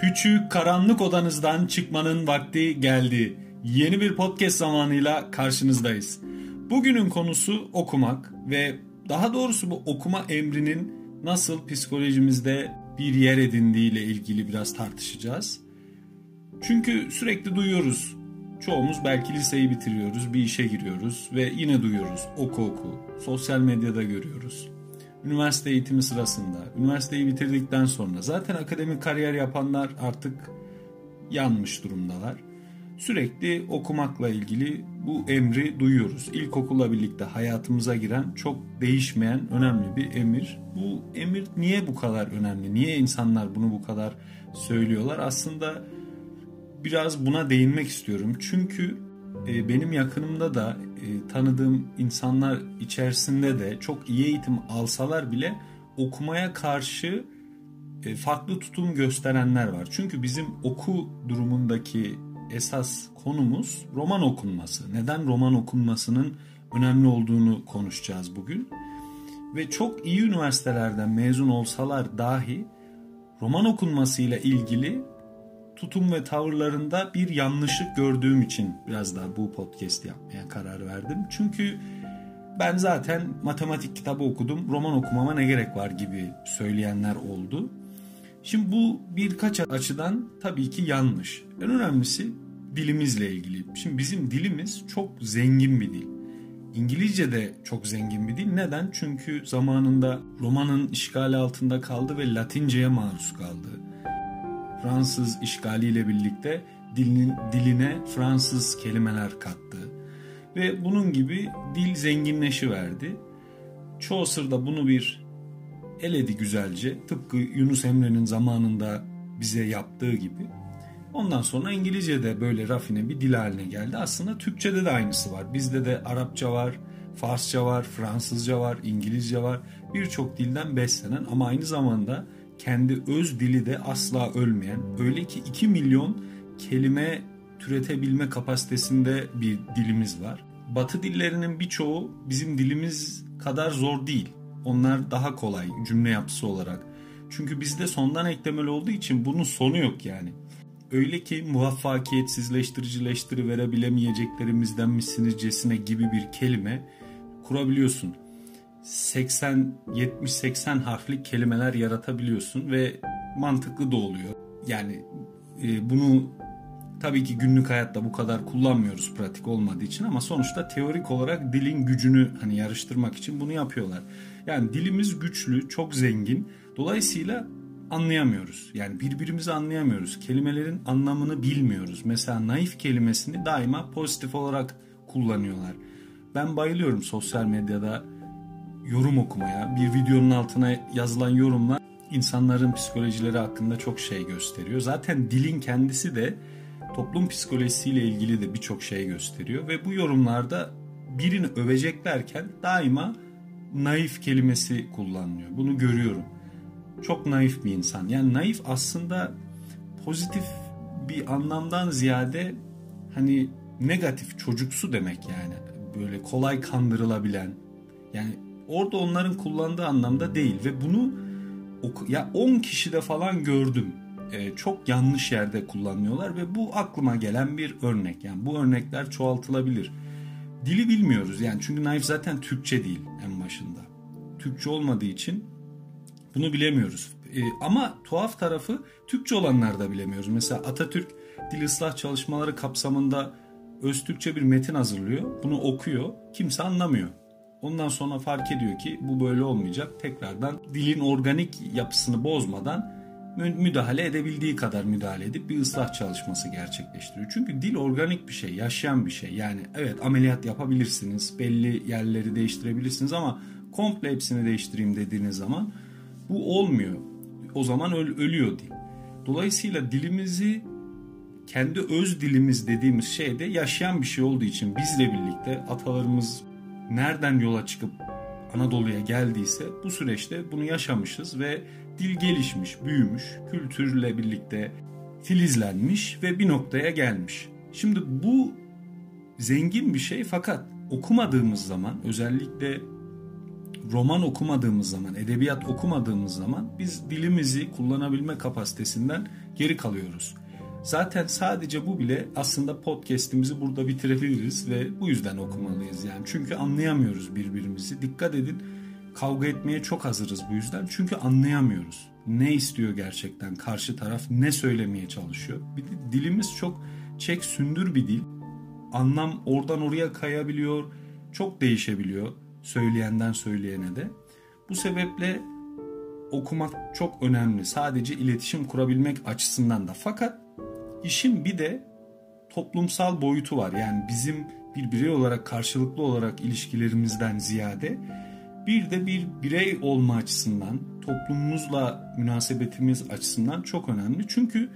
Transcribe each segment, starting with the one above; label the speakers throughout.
Speaker 1: Küçük karanlık odanızdan çıkmanın vakti geldi. Yeni bir podcast zamanıyla karşınızdayız. Bugünün konusu okumak ve daha doğrusu bu okuma emrinin nasıl psikolojimizde bir yer edindiği ile ilgili biraz tartışacağız. Çünkü sürekli duyuyoruz. Çoğumuz belki liseyi bitiriyoruz, bir işe giriyoruz ve yine duyuyoruz. Oku oku. Sosyal medyada görüyoruz üniversite eğitimi sırasında, üniversiteyi bitirdikten sonra zaten akademik kariyer yapanlar artık yanmış durumdalar. Sürekli okumakla ilgili bu emri duyuyoruz. İlkokulla birlikte hayatımıza giren çok değişmeyen önemli bir emir. Bu emir niye bu kadar önemli? Niye insanlar bunu bu kadar söylüyorlar? Aslında biraz buna değinmek istiyorum. Çünkü e, benim yakınımda da e, tanıdığım insanlar içerisinde de çok iyi eğitim alsalar bile okumaya karşı e, farklı tutum gösterenler var. Çünkü bizim oku durumundaki esas konumuz roman okunması. Neden roman okunmasının önemli olduğunu konuşacağız bugün. Ve çok iyi üniversitelerden mezun olsalar dahi roman okunmasıyla ilgili tutum ve tavırlarında bir yanlışlık gördüğüm için biraz daha bu podcast yapmaya karar verdim. Çünkü ben zaten matematik kitabı okudum, roman okumama ne gerek var gibi söyleyenler oldu. Şimdi bu birkaç açıdan tabii ki yanlış. En önemlisi dilimizle ilgili. Şimdi bizim dilimiz çok zengin bir dil. İngilizce de çok zengin bir dil. Neden? Çünkü zamanında romanın işgali altında kaldı ve Latince'ye maruz kaldı. Fransız işgaliyle birlikte dilinin, diline Fransız kelimeler kattı. Ve bunun gibi dil zenginleşiverdi. Chaucer bunu bir eledi güzelce. Tıpkı Yunus Emre'nin zamanında bize yaptığı gibi. Ondan sonra İngilizce de böyle rafine bir dil haline geldi. Aslında Türkçe'de de aynısı var. Bizde de Arapça var, Farsça var, Fransızca var, İngilizce var. Birçok dilden beslenen ama aynı zamanda kendi öz dili de asla ölmeyen, öyle ki 2 milyon kelime türetebilme kapasitesinde bir dilimiz var. Batı dillerinin birçoğu bizim dilimiz kadar zor değil. Onlar daha kolay cümle yapısı olarak. Çünkü bizde sondan eklemeli olduğu için bunun sonu yok yani. Öyle ki muvaffakiyetsizleştiricileştiri verebilemeyeceklerimizden misinizcesine gibi bir kelime kurabiliyorsun. 80 70 80 harfli kelimeler yaratabiliyorsun ve mantıklı da oluyor. Yani e, bunu tabii ki günlük hayatta bu kadar kullanmıyoruz pratik olmadığı için ama sonuçta teorik olarak dilin gücünü hani yarıştırmak için bunu yapıyorlar. Yani dilimiz güçlü, çok zengin. Dolayısıyla anlayamıyoruz. Yani birbirimizi anlayamıyoruz. Kelimelerin anlamını bilmiyoruz. Mesela naif kelimesini daima pozitif olarak kullanıyorlar. Ben bayılıyorum sosyal medyada yorum okumaya, bir videonun altına yazılan yorumlar insanların psikolojileri hakkında çok şey gösteriyor. Zaten dilin kendisi de toplum psikolojisiyle ilgili de birçok şey gösteriyor ve bu yorumlarda birini öveceklerken daima naif kelimesi kullanılıyor. Bunu görüyorum. Çok naif bir insan. Yani naif aslında pozitif bir anlamdan ziyade hani negatif, çocuksu demek yani. Böyle kolay kandırılabilen. Yani orada onların kullandığı anlamda değil ve bunu ya 10 kişide falan gördüm. Ee, çok yanlış yerde kullanıyorlar ve bu aklıma gelen bir örnek. Yani bu örnekler çoğaltılabilir. Dili bilmiyoruz yani çünkü naif zaten Türkçe değil en başında. Türkçe olmadığı için bunu bilemiyoruz. Ee, ama tuhaf tarafı Türkçe olanlar da bilemiyoruz. Mesela Atatürk dil ıslah çalışmaları kapsamında öz Türkçe bir metin hazırlıyor. Bunu okuyor. Kimse anlamıyor. Ondan sonra fark ediyor ki bu böyle olmayacak. Tekrardan dilin organik yapısını bozmadan müdahale edebildiği kadar müdahale edip bir ıslah çalışması gerçekleştiriyor. Çünkü dil organik bir şey, yaşayan bir şey. Yani evet ameliyat yapabilirsiniz, belli yerleri değiştirebilirsiniz ama komple hepsini değiştireyim dediğiniz zaman bu olmuyor. O zaman öl- ölüyor dil. Dolayısıyla dilimizi kendi öz dilimiz dediğimiz şeyde yaşayan bir şey olduğu için bizle birlikte atalarımız nereden yola çıkıp Anadolu'ya geldiyse bu süreçte bunu yaşamışız ve dil gelişmiş, büyümüş, kültürle birlikte filizlenmiş ve bir noktaya gelmiş. Şimdi bu zengin bir şey fakat okumadığımız zaman özellikle roman okumadığımız zaman, edebiyat okumadığımız zaman biz dilimizi kullanabilme kapasitesinden geri kalıyoruz. Zaten sadece bu bile aslında podcast'imizi burada bitirebiliriz ve bu yüzden okumalıyız yani. Çünkü anlayamıyoruz birbirimizi. Dikkat edin kavga etmeye çok hazırız bu yüzden. Çünkü anlayamıyoruz. Ne istiyor gerçekten karşı taraf, ne söylemeye çalışıyor. Bir de dilimiz çok çek sündür bir dil. Anlam oradan oraya kayabiliyor, çok değişebiliyor söyleyenden söyleyene de. Bu sebeple okumak çok önemli. Sadece iletişim kurabilmek açısından da. Fakat işin bir de toplumsal boyutu var. Yani bizim bir birey olarak karşılıklı olarak ilişkilerimizden ziyade bir de bir birey olma açısından, toplumumuzla münasebetimiz açısından çok önemli. Çünkü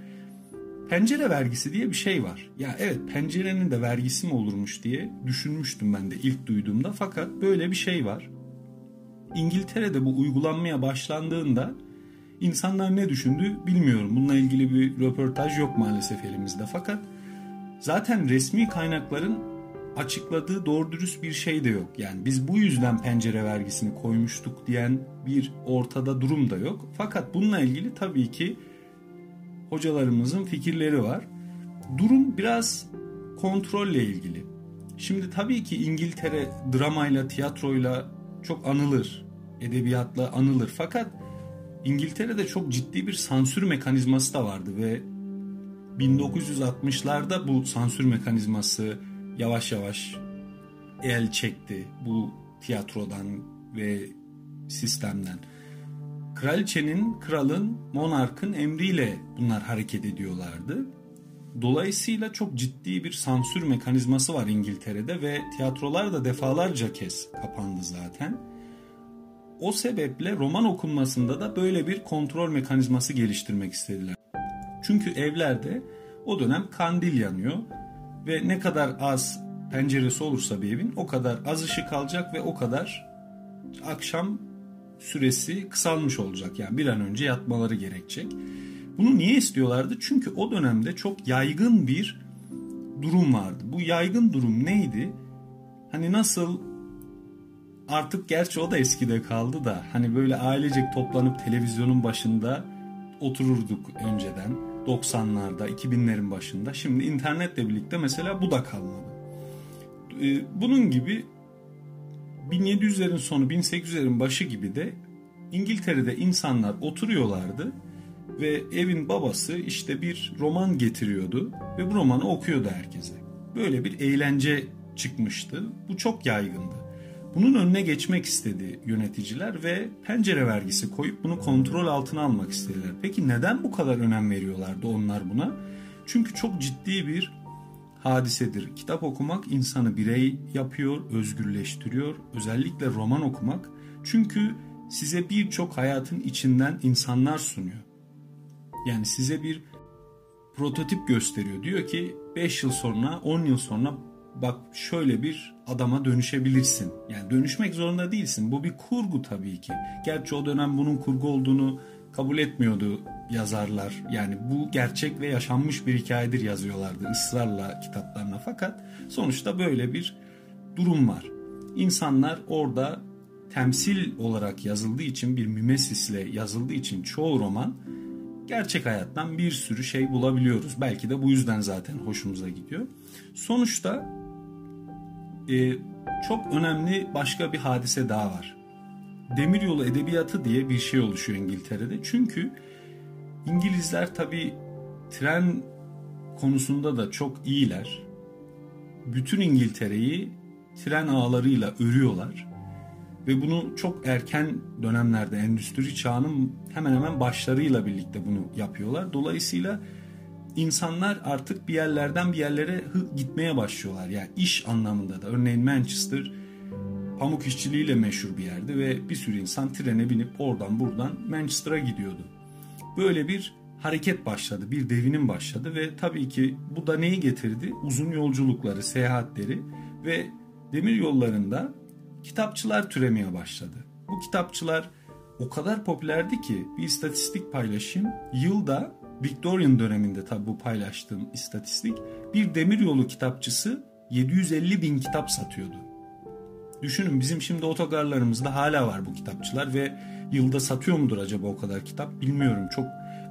Speaker 1: pencere vergisi diye bir şey var. Ya evet pencerenin de vergisi mi olurmuş diye düşünmüştüm ben de ilk duyduğumda. Fakat böyle bir şey var. İngiltere'de bu uygulanmaya başlandığında insanlar ne düşündü bilmiyorum. Bununla ilgili bir röportaj yok maalesef elimizde. Fakat zaten resmi kaynakların açıkladığı doğru dürüst bir şey de yok. Yani biz bu yüzden pencere vergisini koymuştuk diyen bir ortada durum da yok. Fakat bununla ilgili tabii ki hocalarımızın fikirleri var. Durum biraz kontrolle ilgili. Şimdi tabii ki İngiltere dramayla, tiyatroyla çok anılır. Edebiyatla anılır. Fakat İngiltere'de çok ciddi bir sansür mekanizması da vardı ve 1960'larda bu sansür mekanizması yavaş yavaş el çekti bu tiyatrodan ve sistemden. Kraliçenin, kralın, monarkın emriyle bunlar hareket ediyorlardı. Dolayısıyla çok ciddi bir sansür mekanizması var İngiltere'de ve tiyatrolar da defalarca kez kapandı zaten. O sebeple roman okunmasında da böyle bir kontrol mekanizması geliştirmek istediler. Çünkü evlerde o dönem kandil yanıyor ve ne kadar az penceresi olursa bir evin o kadar az ışık alacak ve o kadar akşam süresi kısalmış olacak. Yani bir an önce yatmaları gerekecek. Bunu niye istiyorlardı? Çünkü o dönemde çok yaygın bir durum vardı. Bu yaygın durum neydi? Hani nasıl artık gerçi o da eskide kaldı da hani böyle ailecek toplanıp televizyonun başında otururduk önceden 90'larda 2000'lerin başında. Şimdi internetle birlikte mesela bu da kalmadı. Ee, bunun gibi 1700'lerin sonu 1800'lerin başı gibi de İngiltere'de insanlar oturuyorlardı ve evin babası işte bir roman getiriyordu ve bu romanı okuyordu herkese. Böyle bir eğlence çıkmıştı. Bu çok yaygındı. Bunun önüne geçmek istedi yöneticiler ve pencere vergisi koyup bunu kontrol altına almak istediler. Peki neden bu kadar önem veriyorlardı onlar buna? Çünkü çok ciddi bir hadisedir. Kitap okumak insanı birey yapıyor, özgürleştiriyor. Özellikle roman okumak. Çünkü size birçok hayatın içinden insanlar sunuyor. Yani size bir prototip gösteriyor. Diyor ki 5 yıl sonra, 10 yıl sonra bak şöyle bir adama dönüşebilirsin. Yani dönüşmek zorunda değilsin. Bu bir kurgu tabii ki. Gerçi o dönem bunun kurgu olduğunu kabul etmiyordu yazarlar. Yani bu gerçek ve yaşanmış bir hikayedir yazıyorlardı ısrarla kitaplarına. Fakat sonuçta böyle bir durum var. İnsanlar orada temsil olarak yazıldığı için bir mimesisle yazıldığı için çoğu roman gerçek hayattan bir sürü şey bulabiliyoruz. Belki de bu yüzden zaten hoşumuza gidiyor. Sonuçta e, çok önemli başka bir hadise daha var. Demiryolu edebiyatı diye bir şey oluşuyor İngiltere'de. Çünkü İngilizler tabi tren konusunda da çok iyiler. Bütün İngiltere'yi tren ağlarıyla örüyorlar. Ve bunu çok erken dönemlerde endüstri çağının hemen hemen başlarıyla birlikte bunu yapıyorlar. Dolayısıyla insanlar artık bir yerlerden bir yerlere gitmeye başlıyorlar. Yani iş anlamında da örneğin Manchester pamuk işçiliğiyle meşhur bir yerdi ve bir sürü insan trene binip oradan buradan Manchester'a gidiyordu. Böyle bir hareket başladı, bir devinim başladı ve tabii ki bu da neyi getirdi? Uzun yolculukları, seyahatleri ve demir yollarında kitapçılar türemeye başladı. Bu kitapçılar o kadar popülerdi ki bir istatistik paylaşayım. Yılda Victorian döneminde tabi bu paylaştığım istatistik bir demiryolu kitapçısı 750 bin kitap satıyordu. Düşünün bizim şimdi otogarlarımızda hala var bu kitapçılar ve yılda satıyor mudur acaba o kadar kitap bilmiyorum. Çok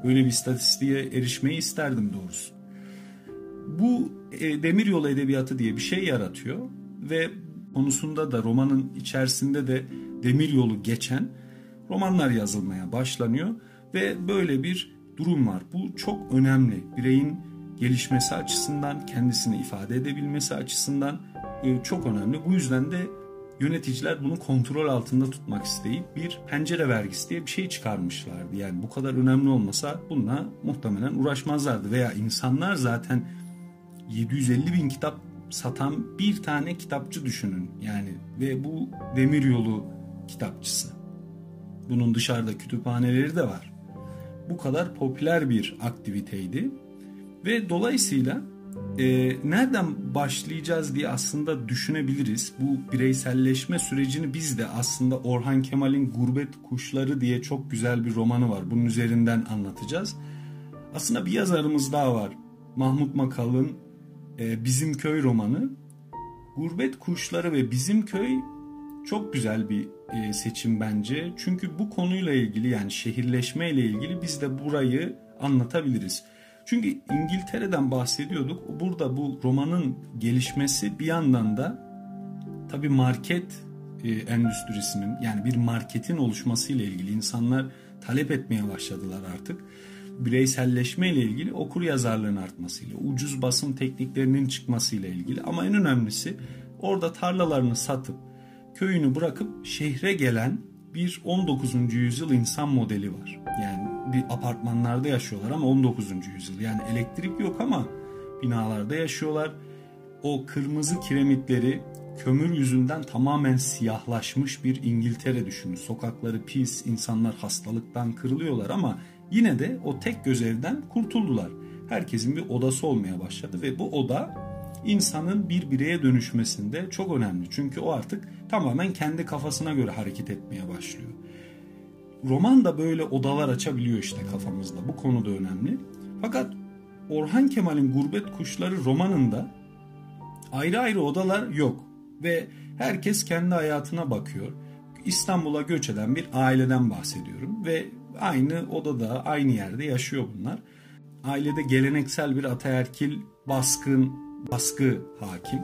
Speaker 1: Böyle bir istatistiğe erişmeyi isterdim doğrusu. Bu e, demiryolu edebiyatı diye bir şey yaratıyor ve konusunda da romanın içerisinde de demiryolu geçen romanlar yazılmaya başlanıyor ve böyle bir durum var. Bu çok önemli. Bireyin gelişmesi açısından, kendisini ifade edebilmesi açısından e, çok önemli. Bu yüzden de yöneticiler bunu kontrol altında tutmak isteyip bir pencere vergisi diye bir şey çıkarmışlardı. Yani bu kadar önemli olmasa bununla muhtemelen uğraşmazlardı. Veya insanlar zaten 750 bin kitap satan bir tane kitapçı düşünün. Yani ve bu demiryolu kitapçısı. Bunun dışarıda kütüphaneleri de var. Bu kadar popüler bir aktiviteydi. Ve dolayısıyla e, nereden başlayacağız diye aslında düşünebiliriz. Bu bireyselleşme sürecini biz de aslında Orhan Kemal'in Gurbet Kuşları diye çok güzel bir romanı var. Bunun üzerinden anlatacağız. Aslında bir yazarımız daha var. Mahmut Makal'ın e, Bizim Köy romanı. Gurbet Kuşları ve Bizim Köy çok güzel bir seçim bence. Çünkü bu konuyla ilgili yani şehirleşme ile ilgili biz de burayı anlatabiliriz. Çünkü İngiltere'den bahsediyorduk. Burada bu romanın gelişmesi bir yandan da tabii market e, endüstrisinin yani bir marketin oluşmasıyla ilgili insanlar talep etmeye başladılar artık. Bireyselleşme ile ilgili okur yazarlığın artmasıyla, ucuz basım tekniklerinin çıkmasıyla ilgili ama en önemlisi orada tarlalarını satıp köyünü bırakıp şehre gelen bir 19. yüzyıl insan modeli var. Yani bir apartmanlarda yaşıyorlar ama 19. yüzyıl. Yani elektrik yok ama binalarda yaşıyorlar. O kırmızı kiremitleri kömür yüzünden tamamen siyahlaşmış bir İngiltere düşünün. Sokakları pis, insanlar hastalıktan kırılıyorlar ama yine de o tek göz evden kurtuldular. Herkesin bir odası olmaya başladı ve bu oda insanın bir bireye dönüşmesinde çok önemli. Çünkü o artık tamamen kendi kafasına göre hareket etmeye başlıyor. Roman da böyle odalar açabiliyor işte kafamızda. Bu konu da önemli. Fakat Orhan Kemal'in Gurbet Kuşları romanında ayrı ayrı odalar yok ve herkes kendi hayatına bakıyor. İstanbul'a göç eden bir aileden bahsediyorum ve aynı odada, aynı yerde yaşıyor bunlar. Ailede geleneksel bir ataerkil baskın baskı hakim.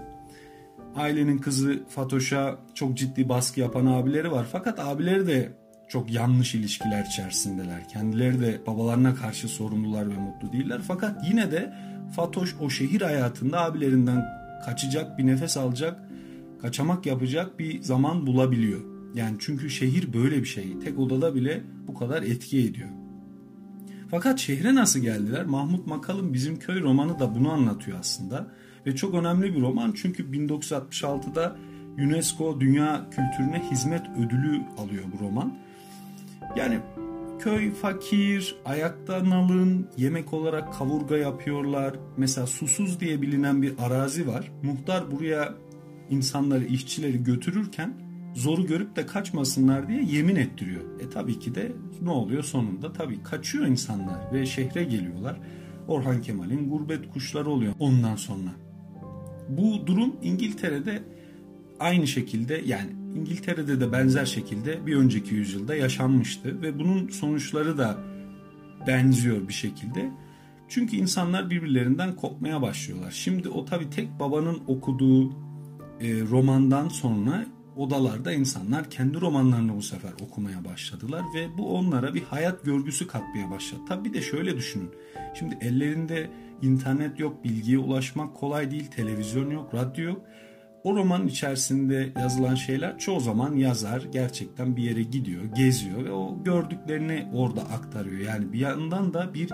Speaker 1: Ailenin kızı Fatoş'a çok ciddi baskı yapan abileri var. Fakat abileri de çok yanlış ilişkiler içerisindeler. Kendileri de babalarına karşı sorumlular ve mutlu değiller. Fakat yine de Fatoş o şehir hayatında abilerinden kaçacak, bir nefes alacak, kaçamak yapacak bir zaman bulabiliyor. Yani çünkü şehir böyle bir şey. Tek odada bile bu kadar etki ediyor. Fakat şehre nasıl geldiler? Mahmut Makal'ın Bizim Köy romanı da bunu anlatıyor aslında. Ve çok önemli bir roman çünkü 1966'da UNESCO Dünya Kültürüne Hizmet Ödülü alıyor bu roman. Yani köy fakir, ayakta nalın, yemek olarak kavurga yapıyorlar. Mesela susuz diye bilinen bir arazi var. Muhtar buraya insanları, işçileri götürürken zoru görüp de kaçmasınlar diye yemin ettiriyor. E tabii ki de ne oluyor sonunda? Tabii kaçıyor insanlar ve şehre geliyorlar. Orhan Kemal'in gurbet kuşları oluyor ondan sonra. Bu durum İngiltere'de aynı şekilde yani İngiltere'de de benzer şekilde bir önceki yüzyılda yaşanmıştı ve bunun sonuçları da benziyor bir şekilde. Çünkü insanlar birbirlerinden kopmaya başlıyorlar. Şimdi o tabii tek babanın okuduğu e, romandan sonra odalarda insanlar kendi romanlarını bu sefer okumaya başladılar ve bu onlara bir hayat görgüsü katmaya başladı. Tabii bir de şöyle düşünün. Şimdi ellerinde internet yok, bilgiye ulaşmak kolay değil, televizyon yok, radyo yok. O romanın içerisinde yazılan şeyler çoğu zaman yazar gerçekten bir yere gidiyor, geziyor ve o gördüklerini orada aktarıyor. Yani bir yandan da bir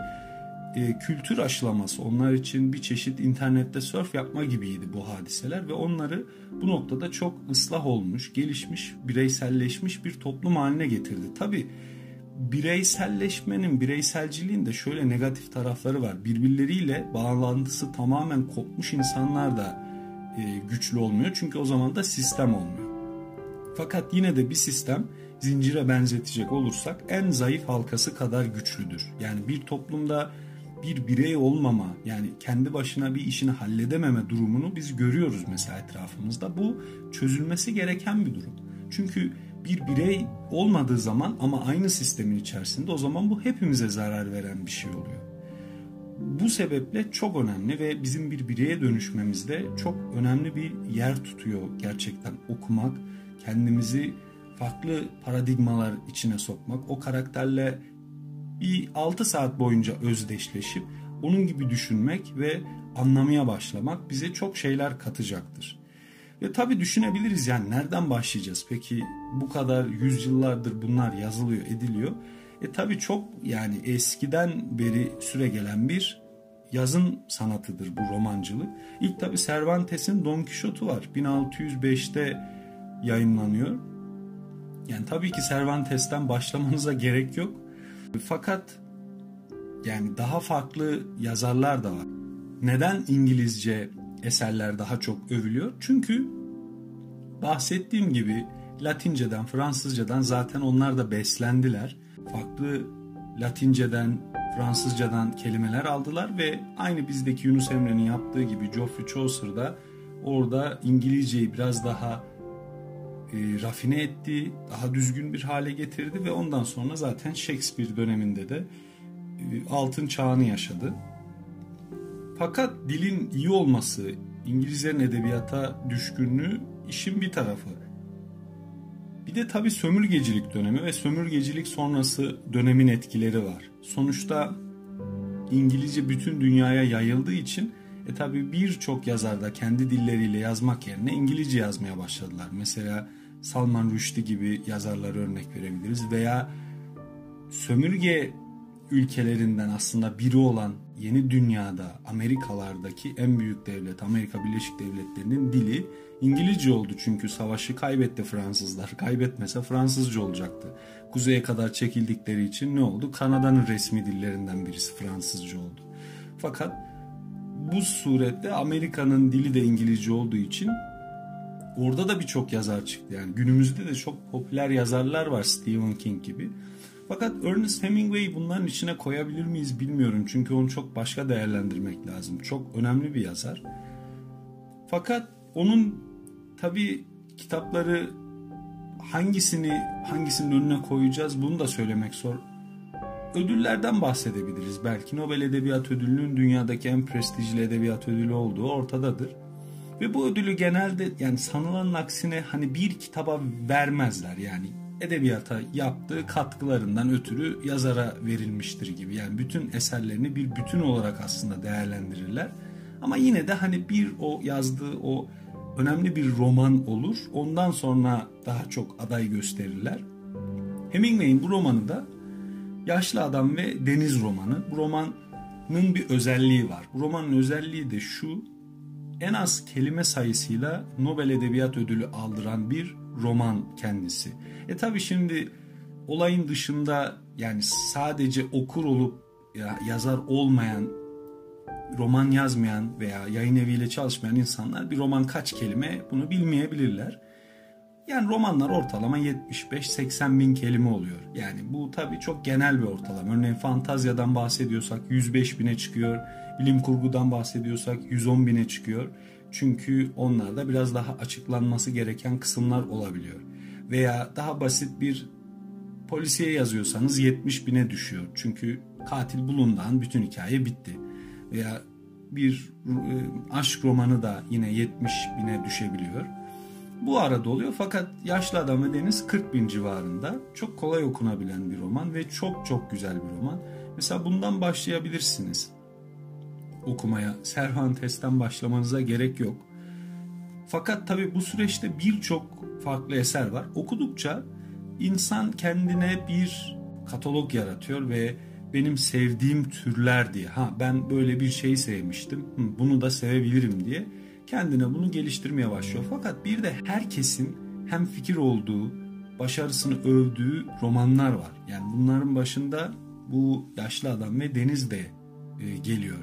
Speaker 1: e, kültür aşılaması onlar için bir çeşit internette surf yapma gibiydi bu hadiseler ve onları bu noktada çok ıslah olmuş, gelişmiş, bireyselleşmiş bir toplum haline getirdi. Tabi bireyselleşmenin, bireyselciliğin de şöyle negatif tarafları var. Birbirleriyle bağlantısı tamamen kopmuş insanlar da e, güçlü olmuyor çünkü o zaman da sistem olmuyor. Fakat yine de bir sistem zincire benzetecek olursak en zayıf halkası kadar güçlüdür. Yani bir toplumda bir birey olmama yani kendi başına bir işini halledememe durumunu biz görüyoruz mesela etrafımızda. Bu çözülmesi gereken bir durum. Çünkü bir birey olmadığı zaman ama aynı sistemin içerisinde o zaman bu hepimize zarar veren bir şey oluyor. Bu sebeple çok önemli ve bizim bir bireye dönüşmemizde çok önemli bir yer tutuyor gerçekten okumak, kendimizi farklı paradigmalar içine sokmak, o karakterle bir 6 saat boyunca özdeşleşip onun gibi düşünmek ve anlamaya başlamak bize çok şeyler katacaktır. Ve tabii düşünebiliriz yani nereden başlayacağız? Peki bu kadar yüzyıllardır bunlar yazılıyor, ediliyor. E tabii çok yani eskiden beri süre gelen bir yazın sanatıdır bu romancılık. İlk tabii Cervantes'in Don Quixote'u var. 1605'te yayınlanıyor. Yani tabii ki Cervantes'ten başlamanıza gerek yok. Fakat yani daha farklı yazarlar da var. Neden İngilizce eserler daha çok övülüyor? Çünkü bahsettiğim gibi Latinceden, Fransızcadan zaten onlar da beslendiler. Farklı Latinceden, Fransızcadan kelimeler aldılar ve aynı bizdeki Yunus Emre'nin yaptığı gibi Geoffrey Chaucer da orada İngilizceyi biraz daha e, rafine etti, daha düzgün bir hale getirdi ve ondan sonra zaten Shakespeare döneminde de e, altın çağını yaşadı. Fakat dilin iyi olması, İngilizlerin edebiyata düşkünlüğü işin bir tarafı. Bir de tabii sömürgecilik dönemi ve sömürgecilik sonrası dönemin etkileri var. Sonuçta İngilizce bütün dünyaya yayıldığı için e tabii birçok yazar da kendi dilleriyle yazmak yerine İngilizce yazmaya başladılar. Mesela Salman Rushdie gibi yazarlar örnek verebiliriz veya sömürge ülkelerinden aslında biri olan yeni dünyada Amerikalardaki en büyük devlet Amerika Birleşik Devletleri'nin dili İngilizce oldu çünkü savaşı kaybetti Fransızlar. Kaybetmese Fransızca olacaktı. Kuzeye kadar çekildikleri için ne oldu? Kanada'nın resmi dillerinden birisi Fransızca oldu. Fakat bu surette Amerika'nın dili de İngilizce olduğu için orada da birçok yazar çıktı. Yani günümüzde de çok popüler yazarlar var Stephen King gibi. Fakat Ernest Hemingway bunların içine koyabilir miyiz bilmiyorum. Çünkü onu çok başka değerlendirmek lazım. Çok önemli bir yazar. Fakat onun tabi kitapları hangisini hangisinin önüne koyacağız bunu da söylemek zor. Ödüllerden bahsedebiliriz. Belki Nobel Edebiyat Ödülü'nün dünyadaki en prestijli edebiyat ödülü olduğu ortadadır. Ve bu ödülü genelde yani sanılanın aksine hani bir kitaba vermezler yani edebiyata yaptığı katkılarından ötürü yazara verilmiştir gibi. Yani bütün eserlerini bir bütün olarak aslında değerlendirirler. Ama yine de hani bir o yazdığı o önemli bir roman olur. Ondan sonra daha çok aday gösterirler. Hemingway'in bu romanı da Yaşlı Adam ve Deniz romanı. Bu romanın bir özelliği var. Bu romanın özelliği de şu. En az kelime sayısıyla Nobel Edebiyat Ödülü aldıran bir roman kendisi. E tabi şimdi olayın dışında yani sadece okur olup ya yazar olmayan roman yazmayan veya yayın eviyle çalışmayan insanlar bir roman kaç kelime bunu bilmeyebilirler. Yani romanlar ortalama 75-80 bin kelime oluyor. Yani bu tabii çok genel bir ortalama. Örneğin fantazyadan bahsediyorsak 105 bine çıkıyor. Bilim kurgudan bahsediyorsak 110 bine çıkıyor. Çünkü onlarda biraz daha açıklanması gereken kısımlar olabiliyor. Veya daha basit bir polisiye yazıyorsanız 70 bine düşüyor. Çünkü katil bulundan bütün hikaye bitti. Veya bir e, aşk romanı da yine 70 bine düşebiliyor. Bu arada oluyor fakat Yaşlı Adam ve Deniz 40 bin civarında. Çok kolay okunabilen bir roman ve çok çok güzel bir roman. Mesela bundan başlayabilirsiniz okumaya. Cervantes'ten başlamanıza gerek yok. Fakat tabi bu süreçte birçok farklı eser var. Okudukça insan kendine bir katalog yaratıyor ve benim sevdiğim türler diye ha ben böyle bir şeyi sevmiştim bunu da sevebilirim diye kendine bunu geliştirmeye başlıyor. Fakat bir de herkesin hem fikir olduğu, başarısını övdüğü romanlar var. Yani bunların başında bu yaşlı adam ve Deniz de e, geliyor.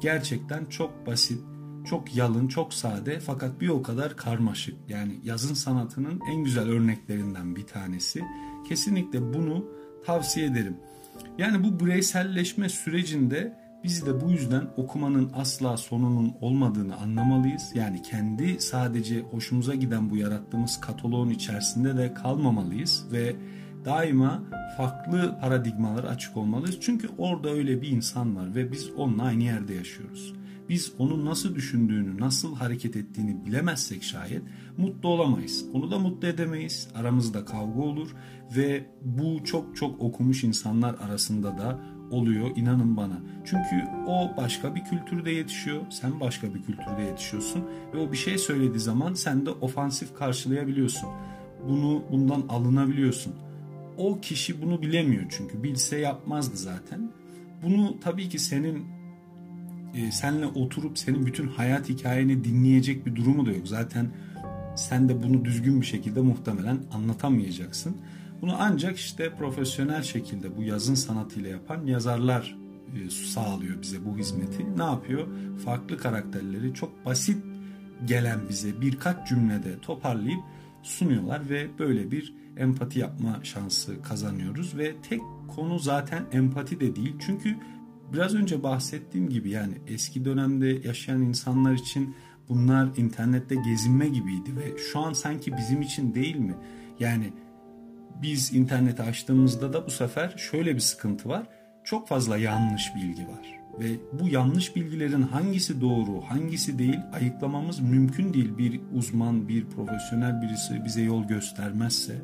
Speaker 1: Gerçekten çok basit, çok yalın, çok sade fakat bir o kadar karmaşık. Yani yazın sanatının en güzel örneklerinden bir tanesi. Kesinlikle bunu tavsiye ederim. Yani bu bireyselleşme sürecinde Biz de bu yüzden okumanın asla sonunun olmadığını anlamalıyız. Yani kendi sadece hoşumuza giden bu yarattığımız kataloğun içerisinde de kalmamalıyız ve daima farklı paradigmalara açık olmalıyız. Çünkü orada öyle bir insan var ve biz onunla aynı yerde yaşıyoruz. Biz onun nasıl düşündüğünü, nasıl hareket ettiğini bilemezsek şayet mutlu olamayız. Onu da mutlu edemeyiz. Aramızda kavga olur ve bu çok çok okumuş insanlar arasında da oluyor inanın bana. Çünkü o başka bir kültürde yetişiyor, sen başka bir kültürde yetişiyorsun ve o bir şey söylediği zaman sen de ofansif karşılayabiliyorsun. Bunu bundan alınabiliyorsun. O kişi bunu bilemiyor çünkü bilse yapmazdı zaten. Bunu tabii ki senin e, senle oturup senin bütün hayat hikayeni dinleyecek bir durumu da yok. Zaten sen de bunu düzgün bir şekilde muhtemelen anlatamayacaksın. Bunu ancak işte profesyonel şekilde bu yazın sanatıyla yapan yazarlar e, sağlıyor bize bu hizmeti. Ne yapıyor? Farklı karakterleri çok basit gelen bize birkaç cümlede toparlayıp sunuyorlar ve böyle bir empati yapma şansı kazanıyoruz ve tek konu zaten empati de değil. Çünkü biraz önce bahsettiğim gibi yani eski dönemde yaşayan insanlar için bunlar internette gezinme gibiydi ve şu an sanki bizim için değil mi? Yani biz interneti açtığımızda da bu sefer şöyle bir sıkıntı var. Çok fazla yanlış bilgi var. Ve bu yanlış bilgilerin hangisi doğru, hangisi değil ayıklamamız mümkün değil. Bir uzman, bir profesyonel birisi bize yol göstermezse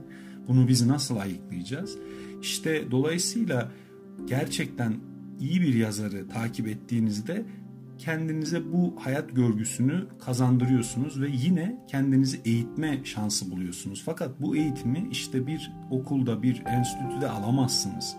Speaker 1: bunu biz nasıl ayıklayacağız? İşte dolayısıyla gerçekten iyi bir yazarı takip ettiğinizde kendinize bu hayat görgüsünü kazandırıyorsunuz ve yine kendinizi eğitme şansı buluyorsunuz. Fakat bu eğitimi işte bir okulda, bir enstitüde alamazsınız.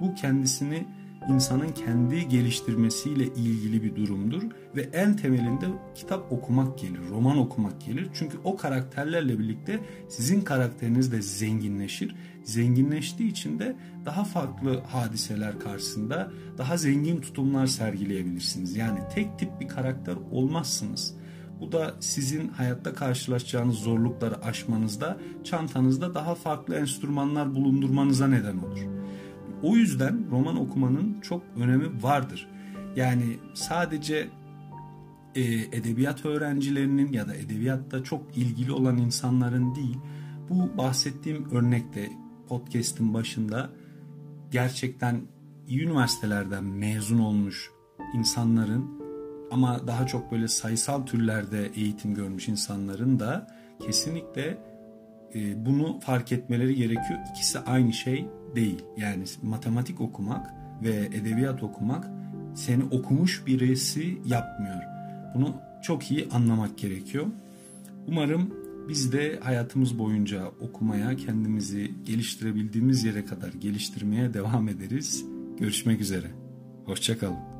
Speaker 1: Bu kendisini insanın kendi geliştirmesiyle ilgili bir durumdur ve en temelinde kitap okumak gelir, roman okumak gelir. Çünkü o karakterlerle birlikte sizin karakteriniz de zenginleşir. Zenginleştiği için de daha farklı hadiseler karşısında daha zengin tutumlar sergileyebilirsiniz. Yani tek tip bir karakter olmazsınız. Bu da sizin hayatta karşılaşacağınız zorlukları aşmanızda, çantanızda daha farklı enstrümanlar bulundurmanıza neden olur. O yüzden roman okumanın çok önemi vardır. Yani sadece e, edebiyat öğrencilerinin ya da edebiyatta çok ilgili olan insanların değil, bu bahsettiğim örnekte podcast'in başında gerçekten iyi üniversitelerden mezun olmuş insanların ama daha çok böyle sayısal türlerde eğitim görmüş insanların da kesinlikle bunu fark etmeleri gerekiyor. İkisi aynı şey değil. Yani matematik okumak ve edebiyat okumak seni okumuş birisi yapmıyor. Bunu çok iyi anlamak gerekiyor. Umarım biz de hayatımız boyunca okumaya, kendimizi geliştirebildiğimiz yere kadar geliştirmeye devam ederiz. Görüşmek üzere. Hoşçakalın.